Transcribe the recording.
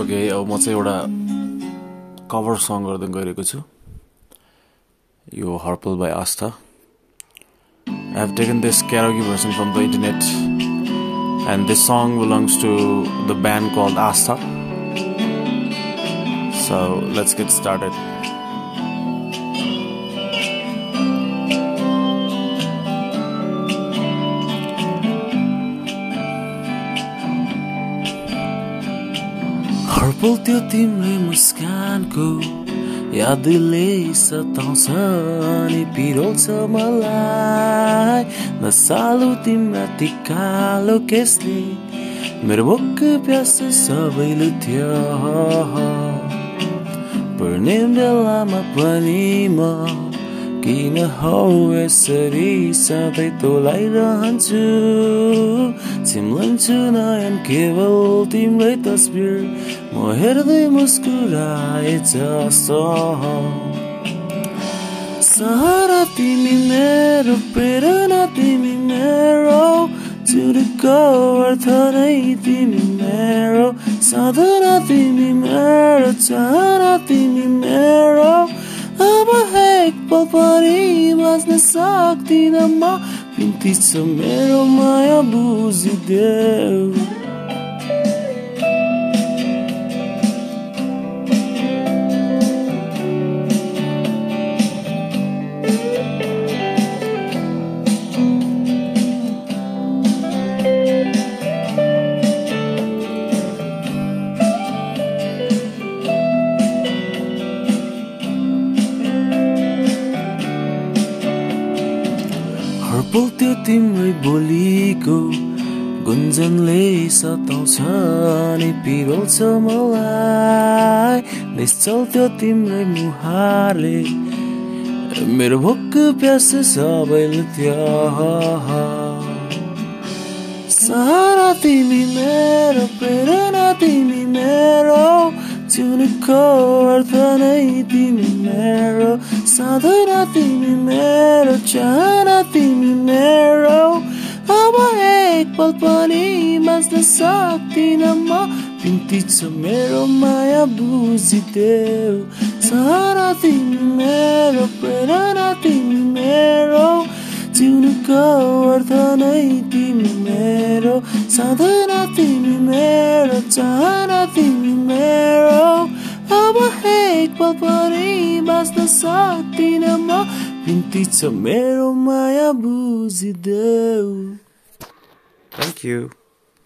Okay अब म चाहिँ एउटा कभर सङ गर्दै गइरहेको छु यो हर्पल by Aastha I have taken this karaoke version from the internet and this song belongs to the band called Astha. So let's get started. हर्पल त्यो तिम्रै मुस्कानको यादले सताउँछ नि पिरोल्छ मलाई नसालु तिम्रा ती कालो केसले मेरो भोक प्यास सबै लुथ्यो पर्ने बेलामा पनि म किन हौ यसरी सधैँ तोलाइरहन्छु चिम्लन्छु नयन केवल तिम्रै तस्बिर म हेर्दै मुस्कुराए जस्तो सहारा तिमी मेरो प्रेरणा तिमी मेरो जुडको अर्थ नै तिमी मेरो साधना तिमी मेरो चाहना तिमी बाँच्न सक्दिनँ म बिन्ती छ मेरो माया बुझिदेऊ त्यो तिम्रै बोलीको गुन्जनले सताउँछ नि पिरोल्छ मलाई। निश्चल त्यो तिम्रै मुहारले। मेरो भोक प्यास सबै लुथ्यो सहारा तिमी मेरो प्रेरणा तिमी मेरो जुनको अर्थ नै तिमी मेरो साधना तिमी मेरो चाहना तिमी मेरो अब एक पल पनि बाँच्न सक्दिनँ म बिन्ती छ मेरो माया बुझिदेऊ सहारा तिमी मेरो प्रेरणा तिमी मेरो जिउनुको अर्थ नै तिमी मेरो साधना तिमी मेरो चाहना तिमी मेरो पनि बाँच्न सक्दिनँ म बिन्ती छ मेरो माया बुझिदेऊ थ्याङ्क यू